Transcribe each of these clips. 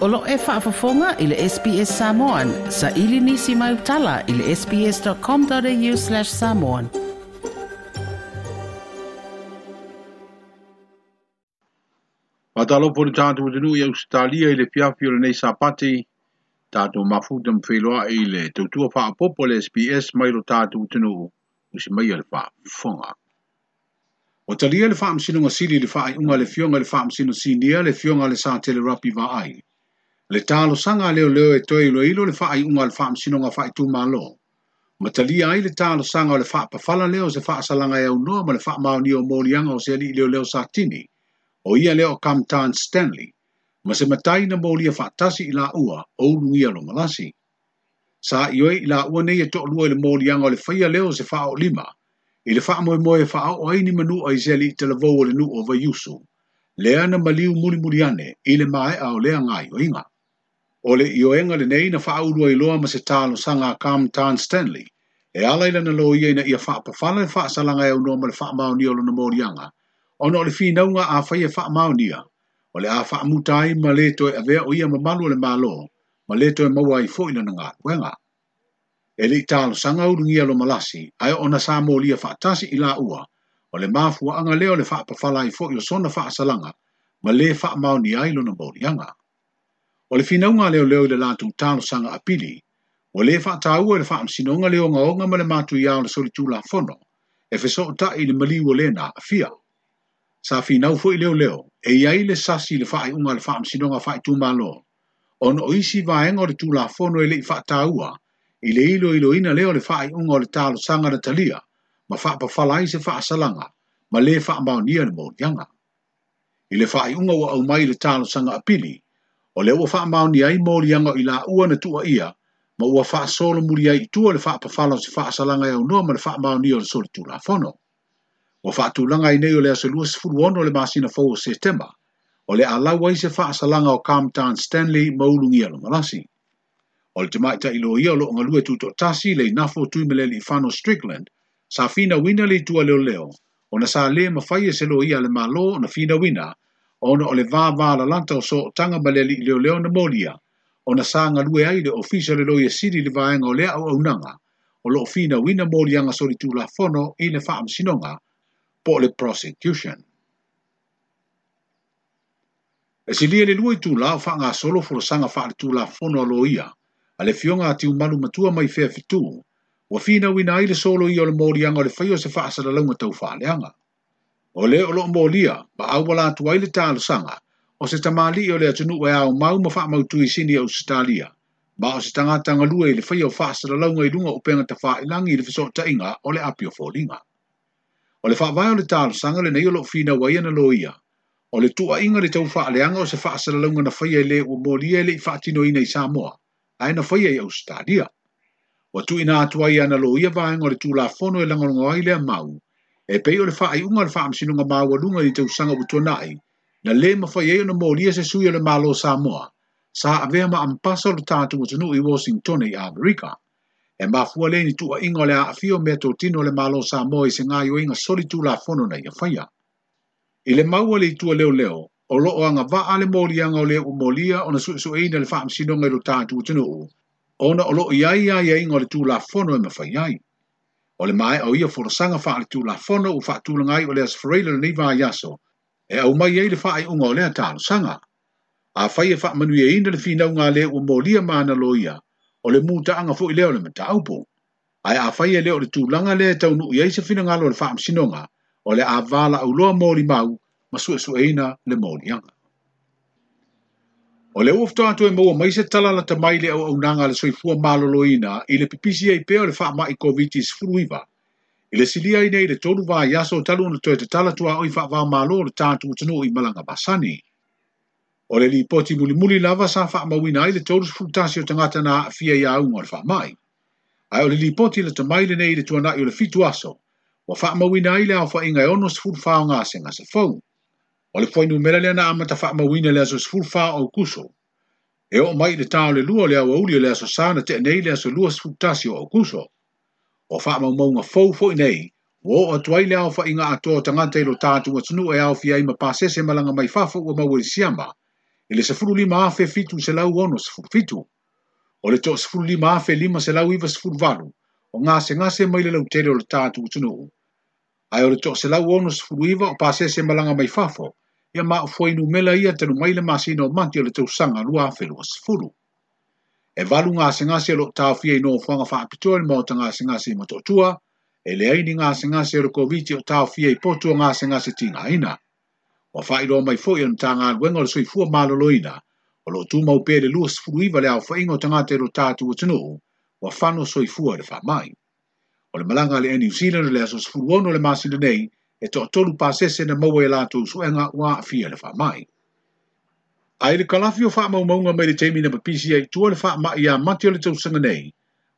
Olo e whaafafonga i le SBS Samoan. Sa ili nisi mai utala i le sbs.com.au slash samoan. Ma po le tātou tenu i Australia i le fiafi o le nei sapati. Tātou mafuta mwhiloa i le tautua whaapopo le SBS mai lo tātou tenu. Usi mai le whaafonga. O talia le whaamsino ngasili le whaai unga le fionga le whaamsino sinia le fionga le sa tele rapi vaai. le talosaga leo leo e toe i ilo le faaiʻuga o le faamasinoga faaitūmālo ma talia ai le talosaga o le faapafala lea o se faasalaga e aunoa ma le ni o moliaga o se alii leo satini o ia lea kam tan stanley ma se matai na molia faatasi ila ua o ulugia lo malasi sa i ila ua laʻua nei e toʻalua i le moliaga o le faia lea o se faaoʻolima i le faamoemoe faaoʻo ai ni manua i se alii talavou o le nu o vaiusu lea na maliu mulimuli ane i le maeʻa o inga. ole le ioenga le nei na faa urua i loa ma se sanga kam Tan Stanley, e ala ila na loa iei na ia faa pa e faa salanga e unua ma le faa mao nio lona morianga, e o no le finaunga a faa e faa mao ole a faa mutai ma le toi a vea o ia ma malu le malo, ma le toi e maua i fo ila na ngā kuenga. E le italo sanga uru ngia lo malasi, ai ona sa mo lia faa tasi ila ua, o le mafua anga leo le pa pafala i fo ila sona faa salanga, ma le faa mao nia ilo na morianga o le finaunga leo leo i le lātu tālo sanga apili, o le whātā ua le whāam sinonga leo ngā onga male mātu i le soli tūla fono, e whesa o tai le mali ua lena a fia. Sa whinau fo i leo leo, e iai le sasi le whāi unga le whāam sinonga whāi tūmā lō, o no isi vāenga o le tūla fono e le i whātā ua, i le ilo ilo ina leo le whāi unga o le tālo sanga na talia, ma wha pa wha lai se wha salanga, ma le wha mao nia le mō nianga. I le wha unga wa au mai le tālo sanga apili, pili, o le ua faa mauni ai mōri anga i la ua na tua ia, ma ua faa solo muri ai tua le faa pafala o si faa salanga ia e unua ma le faa mauni o le soli tu la fono. Ua faa tulanga i neyo le ase lua sifuru ono le masina fau o setema, o le ala wai se faa salanga o Camtown Stanley ma ulu ngia lo malasi. O le tamaita ilo ia lo ngalue tuto tasi le inafo tui meleli i fano Strickland, sa fina wina le tua leo leo, o na sa le mafaye se lo ia le malo o na fina wina, ona o le va va la lanta o so tanga ma le leo leo na molia o na sa nga lue ai le ofisa le loye siri le va o le au au nanga o lo fina wina molia nga sori tu la fono i le faam sinonga po le prosecution. E si lia e le lue tu la o fa nga solo fura sanga fa le tu la fono a lo ia a le fionga ati umalu matua mai fea fitu wa fina wina ai le solo i o le molia nga o le fayo se faa sa la lunga tau faa le anga ole le o lo mo lia ba au wala tu le tala sanga o se tama li o le tunu wa e au mau mo fa mau tui sini o stalia ba o se tanga tanga lu ai le fa yo fa sa la lunga i lunga o penga te i langi le fiso ta inga o le apio folinga ole fa vai o le tala sanga le nei o lo fina wa ia na lo ia o tua inga le tau fa le anga o se fa sa la lunga na fa le o mo lia le fa tino ina i samoa ai na fa ia o stalia Wa tu ina atuai ana lo ia vaeng o tu la fono e langorongo ai le mau, e pei o le faaiʻuga o le faamasinoga lunga i te usanga ua tuanaʻi na lē mafai ai na molia se sui o le malo samoa sa avea ma ampasa o le tatou atunuu i washington i amerika e mafua lē ni tuuaʻiga o le aafio mea totino o le malo samoa i se gaioiga soli tulafono na ia faia i le maua le itua leoleo o o lo loo agava'a le moliaga o le ua molia ona suʻesuʻeina le faamasinoga i lo tatou atunuu ona o lo iai aiaiga inga le tu tulafono e mafai ai o le mai au ia forosanga wha ale la fono u wha tūla i o le asfereila ni vā yaso, e au mai ei le wha ai unga o lea tālu sanga. A whai e wha manuia e ina le whinau ngā le ua mōlia māna loia, o le mūta anga fu i leo le mta aupo. Ai a whai e leo le tūlanga le tau nuu iei se whina ngalo le wha am sinonga, o le a vāla au loa mōli mau, masu e su eina le mōli anga. O le ufto atu e maua maise tala la tamaile au au nanga le soifua malolo ina i le pipisi ai peo le faa i COVID-19 furuiva. I le silia i nei le tolu vaa yaso talu na toe te tala tua oi faa vaa malo le tātu utano i malanga basani. O le li poti muli muli lava sa faa mawina i le tolu sfrutasi o tangata na fia ya unwa le faa mai. Ai o le li poti le tamaile nei le tuanai o le fitu aso. Wa faa mawina i le au faa inga e ono sfrutfao ngase ngase fau o le foi numera le na ama tafa ma wina le aso sfulfa o kuso e o mai le tao le lua le awa uli le aso sana te nei le aso lua sfutasi o kuso o fa ma mau nga fau foi nei wo o tuai le awa inga ato tangata ilo tatu wa tunu e awa fia ima pasese malanga mai fafo wa mawe le siamba e le sefuru lima afe fitu se lau ono sefuru fitu o le to sefuru lima afe lima se lau iwa sefuru valu o ngase ngase mai le lau tere o le tatu wa ai ole tōk se lau ono se furuiva o pāse se malanga mai fafo, ia ma ufo inu mela ia tenu maile masino manti le tau sanga lua afelu a se furu. E valu ngā se ngāse lo tāo fia ino fuanga wha apitoa ni mauta ngā se ngāse ima tōtua, e le aini ngā se e ngāse ero koviti o tāo fia i potua ngā se ngāse ina. Wa wha iroa mai fo ion tā ngā sui fua mālolo ina, o lo tū mau pēle lua se furuiva le au fa ingo tangate ero tātu o tenu, wa whano sui fua de wha maina o le malanga le New Zealand le aso sifuru ono le masina nei e to atolu pasese na maua e lato suenga wa fia le faa mai. A ele kalafio faa mau maunga mei le teimi na papisi e tua le faa mai a mati o le tau sanga nei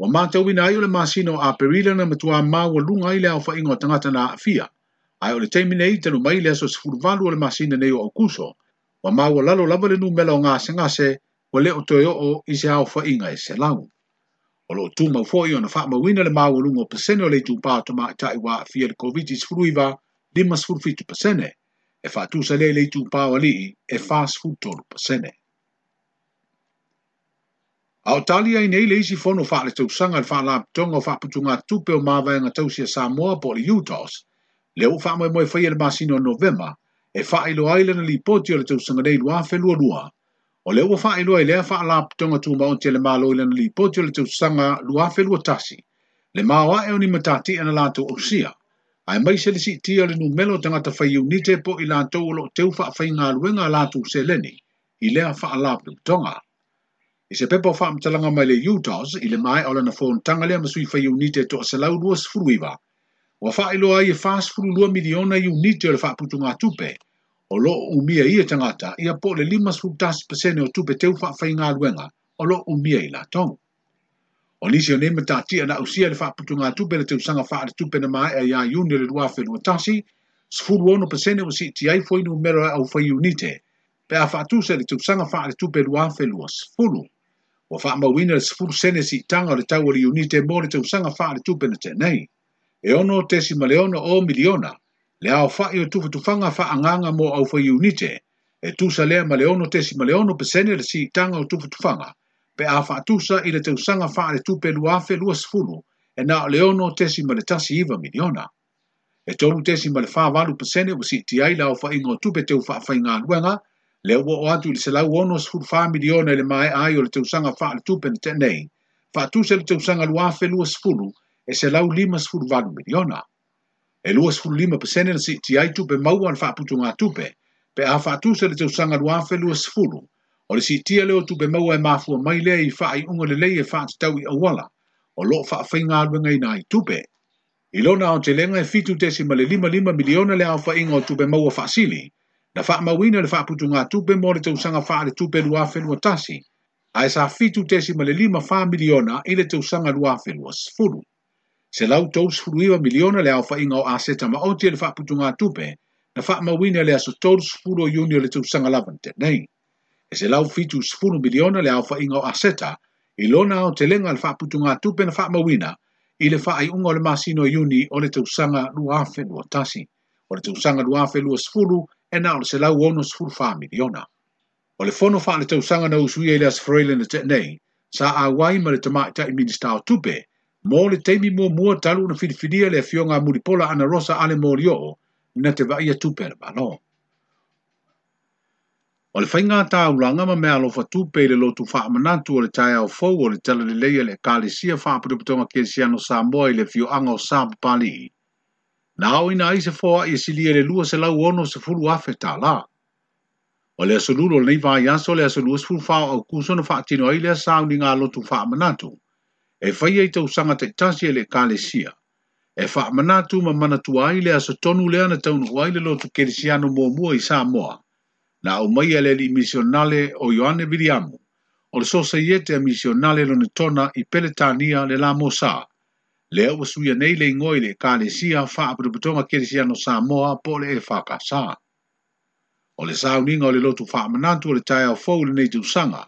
wa mata wina ai o le masina o a perila na matua maa wa lunga ai le au faa ingo tangata na fia ai o le teimi nei tanu mai le aso sifuru valu o le masina nei o au kuso wa maa wa lalo lava le nu mela o ngase ngase wa le o toyo o i se au faa inga e se lau o lo tu ma foi ona fa ma winner ma wo lungo pesene le tu pa to ma ta iwa fiel covid is fruiva le mas furfit pesene e fa tu sale le tu pa wali e fa sfutor pesene a italia i nei le si fono fa le tu sanga fa la tongo fa putu nga tu pe ma va nga tu si sa mo po le utos e le u fa ma mo fa ye ma sino november e fa ilo ailen li potio le tu sanga le lua fe lua lua o le ua faailoa i lea faalapotoga maon e le malo i lana lipoti o le tausaga luafelua tasi le maoaʻe o ni matatii ana latou ausia ae mai se le siitia o le numelo o tagata faiunite po i latou o loo teu faafaigaluega a latou seleni i lea faalapotogatoga i se pepa o faamatalaga mai le utas i le maeʻa o lana fonotaga lea ma sui faiunite e toʻasalau 29 ua faailoa ai e 42 miliona iunite o le faaputugā tupe Olo umia ia tangata ia po le lima sultas tasi pasene o tupe teu faa fai ngā o lo umia ila la tong. O nisi o neima tātia na usia le faa putu ngā tupe le teu sanga faa le tupe na maa e ia yuni le lua fenu tasi, sfu luono pasene o si ti ai foi numero au fai unite, pe a faa tu se le teu sanga faa le tupe lua fenu o O faa ma wina le sfu sene si tanga le tau o unite mo le teu sanga faa le tupe na tenei. E ono tesi maleono o miliona, Le ao fa i tu tu fanga fa anganga mo au fa unite, e sa le ma leono tesi ma leono pesene le si tanga o tu fanga pe a fa sa i le usanga fa le tu luafe lua sfulu, e na leono tesi ma le tasi iva miliona. E tolu tesi ma le fa valu sene o si ai la o fa ingo te u fa fa inga luenga, le wo o atu i le selau ono sfulu fa miliona le mai ai o le usanga fa le pe te nei fa tu sa le tausanga luafe lua sfulu, e selau lima sfulu valu miliona. e lua sifulu lima pesene na siiti ai tupe maua le faaputuga tupe pe a faatusa le tausaga lu afe lua sifulu o le siitia leo tupe maua e mafua mai lea i faaiʻuga lelei e faatatau i auala o loo faafaiga aluega ina ai tupe i lona ao telega e fitu tesi ma le lima lima miliona le aofaʻiga o tupe maua faasili na faamauina le faaputuga tupe mo le tausaga faale tupe lu afe lua tasi ae sa fitu tesi ma le lima fa miliona ile le tausaga lu afe lua Se lau tous fuluiwa miliona le aofaʻiga o aseta ma oti le le tupe, na wina le aso tolusfulu o yunio le tausanga lava te nei. e se lau fitu sfuru miliona le aofaʻiga o aseta ilona lona o telega le tupe na faamauina i le faaiʻuga o le masino o yuni o le tausaga luafelua tasi o le luafe lua sefulu e na o le lau ono wha miliona. o le fono le tausanga na usuia i le freile na nei, sa a wai ma le i minister o tupe mo le teimi mua mua talu na filifilia le fionga muripola ana rosa ale mo lio na te vaia tupe le balo. O le whainga tā ulanga ma mea lofa tupe le lotu whaamanatu o le tae au fau o le tala le leia le kāle sia whaaputuputonga kēsiano Samoa i le fioanga o Sāpa Pali. Na hao ina ise fōa e silia le lua se lau ono se fulu afe tā la. O le asolulo le nei vāi aso le asolua se fulu fāo au kūsona whaatino ai le asaundi ngā lotu whaamanatu e fai ei tau sanga te tasi e le kāle sia. E wha mana tu ma mana tu ai le aso tonu le ana tau nuhu ai le lo tu kerisiano mua mua i sā moa. Na au mai ele li misionale o Ioane Viriamu. O le sosa iete a misionale lo ne tona i peletania le la mosa. Le au suia nei le ngoi le kāle sia wha apurupatonga kerisiano sā moa po le e whaka sā. O le sā uninga o le lotu wha mana tu o le tai au fau le nei tu sanga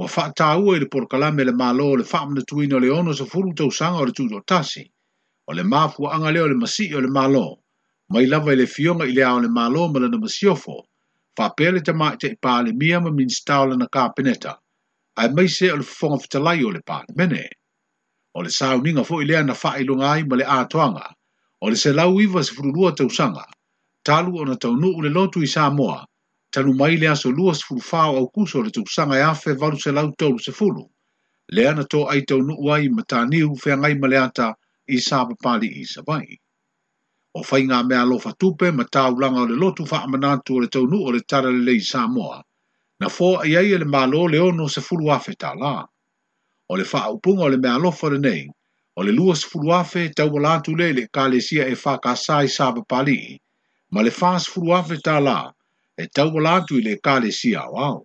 ua faatāua i le porokalame le mālō o le faamanatuina o le ono safulu tausaga o le tasi o le mafuaaga lea o le masii o le mālō ma i lava i le fioga i le a o le mālō ma lana masiofo faapea le tamā i e taʻi palemia ma minista o lana kapeneta ae mai se o le fofoga fetalai o le palemene o le sauniga foʻi lea na faailuga ai ma le atoaga o le selau iva sefululua tausaga talu ona taunuu le lotu i sa moa tanu mai le aso lua fulu fao au kuso le tukusanga e afe varu se lau tolu se fulu. Le ana tō ai tau nuu ai ma tā niu whea ma le ata i sāpa pāli i sabai. O whai ngā mea lofa tupe ma tā ulanga o le lotu wha amanātu o le tau nuu o le tara le lei Samoa. Na fō ai ai e le mālo le ono se fulu afe tā lā. O le wha upunga o le mea lofa le nei, o le lua se fulu afe tau walātu le le kā le sia e wha ka sāi sāpa pāli i. Ma le fās fulu afe tā laa, e tau wala atu i le kāle si a wāo.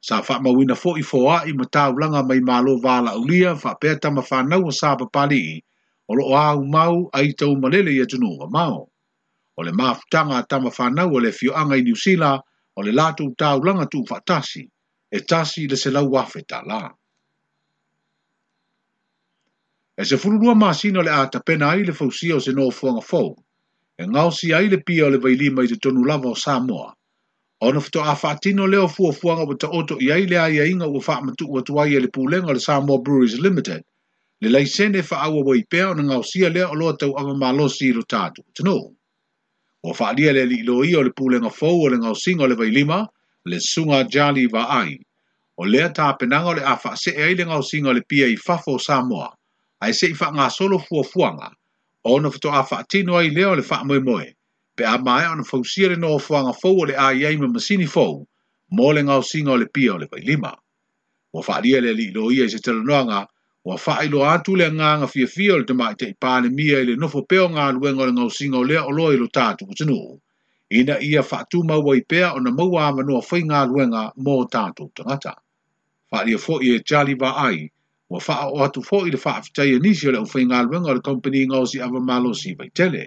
Sa wha mawina fō i fō a langa mai mālo wāla ulia wha pē tama whānau a sāpa pali i o lo au mau a i tau malele i atunu a mau. O le māfutanga a tama whānau o le fio anga i niusila o le lātu tau langa tū whātasi e tasi le se lau wafe tā lā. E se fururua māsino le ātapena i le fausia o se nō fuanga fōu e ngau si aile pia o le vai lima i te tonu lava o Samoa. Ona fito a whaatino leo fua fuanga wa ta oto i aile a ia inga ua wha matu ua tuai e le pūlenga le Samoa Breweries Limited, le leisene wha awa wai pia o na ngau si a leo o loa tau ama malosi i ro tātu. Tino, ua wha lia le li lo i o le pūlenga fau o le ngau singa le vai lima, le sunga jali wa ai. O lea ta penanga o le a wha se e aile ngau singa le pia i fafo Samoa, ai se i wha solo fua fuanga, o ono fito a whaatino ai leo le wha moe moe, pe a mai ono fausire no o fuanga fau o le a iei me masini fau, mo le ngau singa o le pia o le pai lima. Wa whaaria le li lo ia i se tera noanga, wa whaailo atu le nganga fia fia o le tamai te ipane mia i le nofo peo ngā luenga le ngau singa o lea o loa i lo tātu kutinu. Ina ia whaatu maua i pea o na maua amanoa whai ngā luenga mō tātu tangata. Whaaria fo i e Charlie va ai, wa faa o atu fo i le faa fitaya e nisi o le ufei ngā luenga o le company ngā osi ava malo vai tele.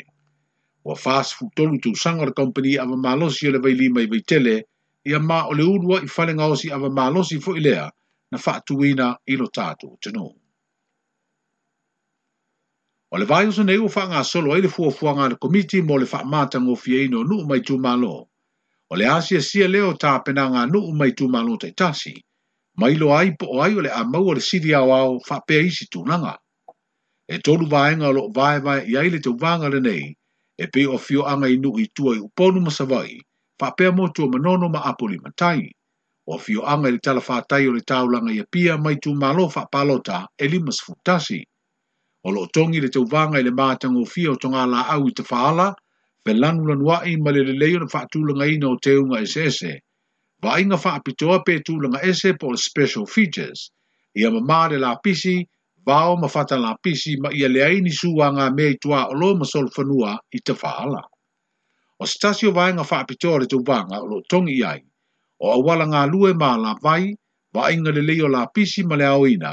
Wa faa si futolu tu sanga o le company ava malo o le vai lima i vai tele, ia ma o le urua i fale ngā osi ava malo fo i lea na faa tuina i lo tātu o tenu. O le vai osu nei ufa ngā solo ai le fua fua ngā le komiti mo le faa mata ngō fie ino nu umai tu malo. O le asia sia leo tā pena ngā nu umai tu malo tai tasi mailo ai po ai ole a maua le sidi au au fa isi tunanga. E tolu vaenga lo vae vae i aile te uvanga le nei, e pe o fio anga inu i tua i uponu masavai, fa mo tua manono ma apoli matai. O fio anga i le tala fatai o le taulanga i a pia mai tu malo fa palota e limas futasi. O lo tongi le te uvanga i le mātango o fio tonga la au i te faala, pe lanu lanuai ma le leleo na fa tulanga ina o teunga esese, vaiga faapitoa pe tulaga ese po o special features ia mamā la lapisi vao ma fatalapisi ma ia leai ni suaga mea i tuā o loo ma solofanua i tafāala o se tasi o vaega faapitoa o le tauvaga o loo togi i ai o aualagalue ma lavai vaaiga lelei o lapisi ma le aoina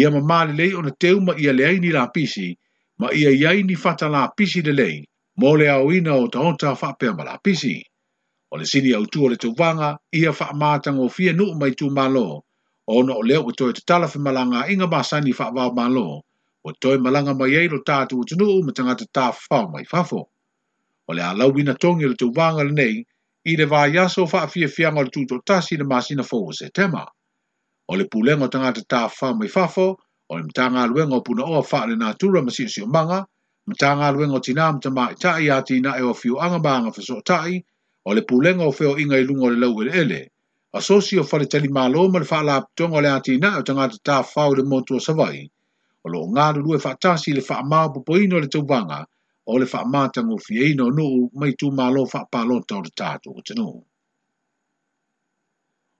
ia mamā lelei na teu ma ia leai ni la lapisi ma ia iai ni la fatalapisi lelei mo le aoina o tahota faapea ma la lapisi o le sini au tua le tau vanga ia whaamātanga o fia nuu mai tu malo. O no o leo o toi te tala fi malanga inga masani whaavao malo. O toi malanga mai eiro tātu o tunuu ma tangata tā whao mai fafo. O le alau wina tongi le tau vanga le nei, i le vā yaso wha fia fianga le tūtō tasi le masina fōu se tema. O le pūlenga tangata tā whao mai fafo, o le mtanga luenga o puna oa wha le nātura masina si o manga, mtanga luenga o tina mtama i tai ati na e o fio anga maanga fiso tai, o le pulenga o feo inga i lungo le lau ele ele. A sosi o fale tali malo ma le fala aptonga le ati na o tanga te ta fau le motu o savai. O lo ngaru lue fatasi le faa maa pupo ino le tau vanga o le faa maa tango fie ino nuu mai tu malo faa palo tau le tatu o tenu.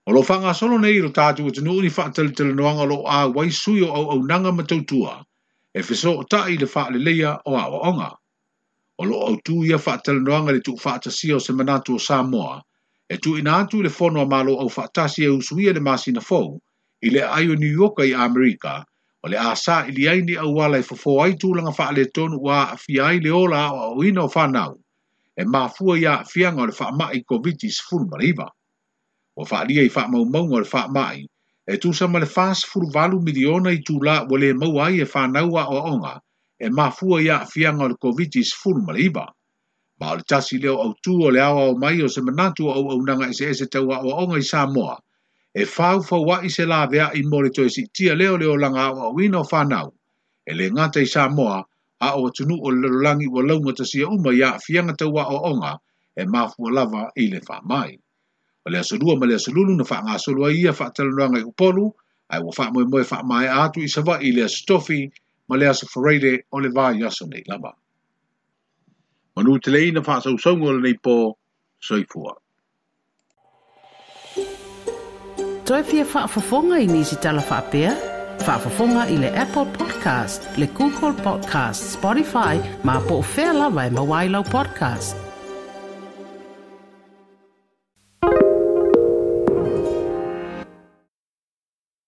O lo fanga solo nei ro tatu o tenu ni faa tali tali noanga lo a waisui au au nanga matautua. E fiso o tai le faa le leia o awa onga o lo au tu ia whaatala noanga le tu whaatasi o se manatu o Samoa, e tu ina atu le fono a malo au whaatasi e usuia le masina fau, i le ai o New York i Amerika, o le asa i li aini au wala i fofo ai tu langa wha le tonu wa a fi ai le ola o au ina o whanau, e mafua ia a fianga o le wha mai COVID-19 sifuru mariva. O wha lia i wha mau maunga o le wha mai, e tu sama le fas furu valu miliona i tu la wale mau ai e whanau a o onga, e mafua ia fianga o le COVID-19 maliba. Ma o le tasi leo au tū o le awa o mai o se manatu au au nanga ese ese tau a oonga i Samoa. E whau whau wa i se la vea i mori to si tia leo leo langa au au ino whanau. E le ngata i Samoa a o tunu o le lorulangi wa launga tasi a uma ia fianga tau a oonga e mafua lava i le wha mai. O le asolua ma le asolulu na wha ngā solua ia wha talanuanga i upolu, ai wa wha moe moe wha mai atu i sawa i le stofi ma le asa whareire o le vai yaso nei lama. Ma nu te leina wha sau saungo le nei pō, soi fua. Toi fia wha fafonga i nisi tala wha apea? Wha fafonga i le Apple Podcast, le Google Podcast, Spotify, ma po fela wai e mawailau podcast.